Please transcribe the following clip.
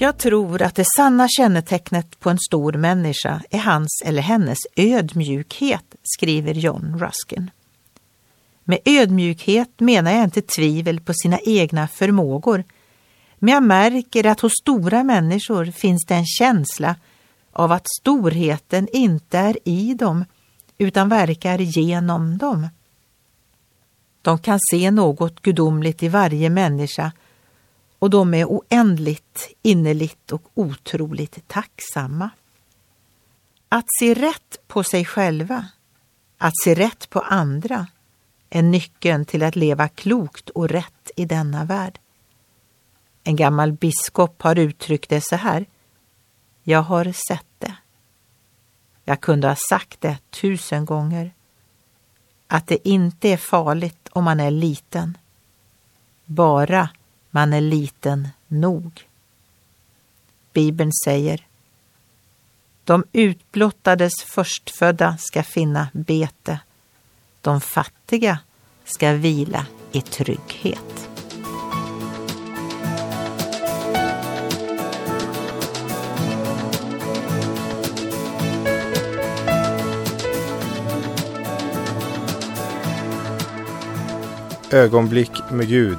Jag tror att det sanna kännetecknet på en stor människa är hans eller hennes ödmjukhet, skriver John Ruskin. Med ödmjukhet menar jag inte tvivel på sina egna förmågor, men jag märker att hos stora människor finns det en känsla av att storheten inte är i dem, utan verkar genom dem. De kan se något gudomligt i varje människa och de är oändligt, innerligt och otroligt tacksamma. Att se rätt på sig själva, att se rätt på andra, är nyckeln till att leva klokt och rätt i denna värld. En gammal biskop har uttryckt det så här. Jag har sett det. Jag kunde ha sagt det tusen gånger. Att det inte är farligt om man är liten. Bara man är liten nog. Bibeln säger De utblottades förstfödda ska finna bete. De fattiga ska vila i trygghet. Ögonblick med Gud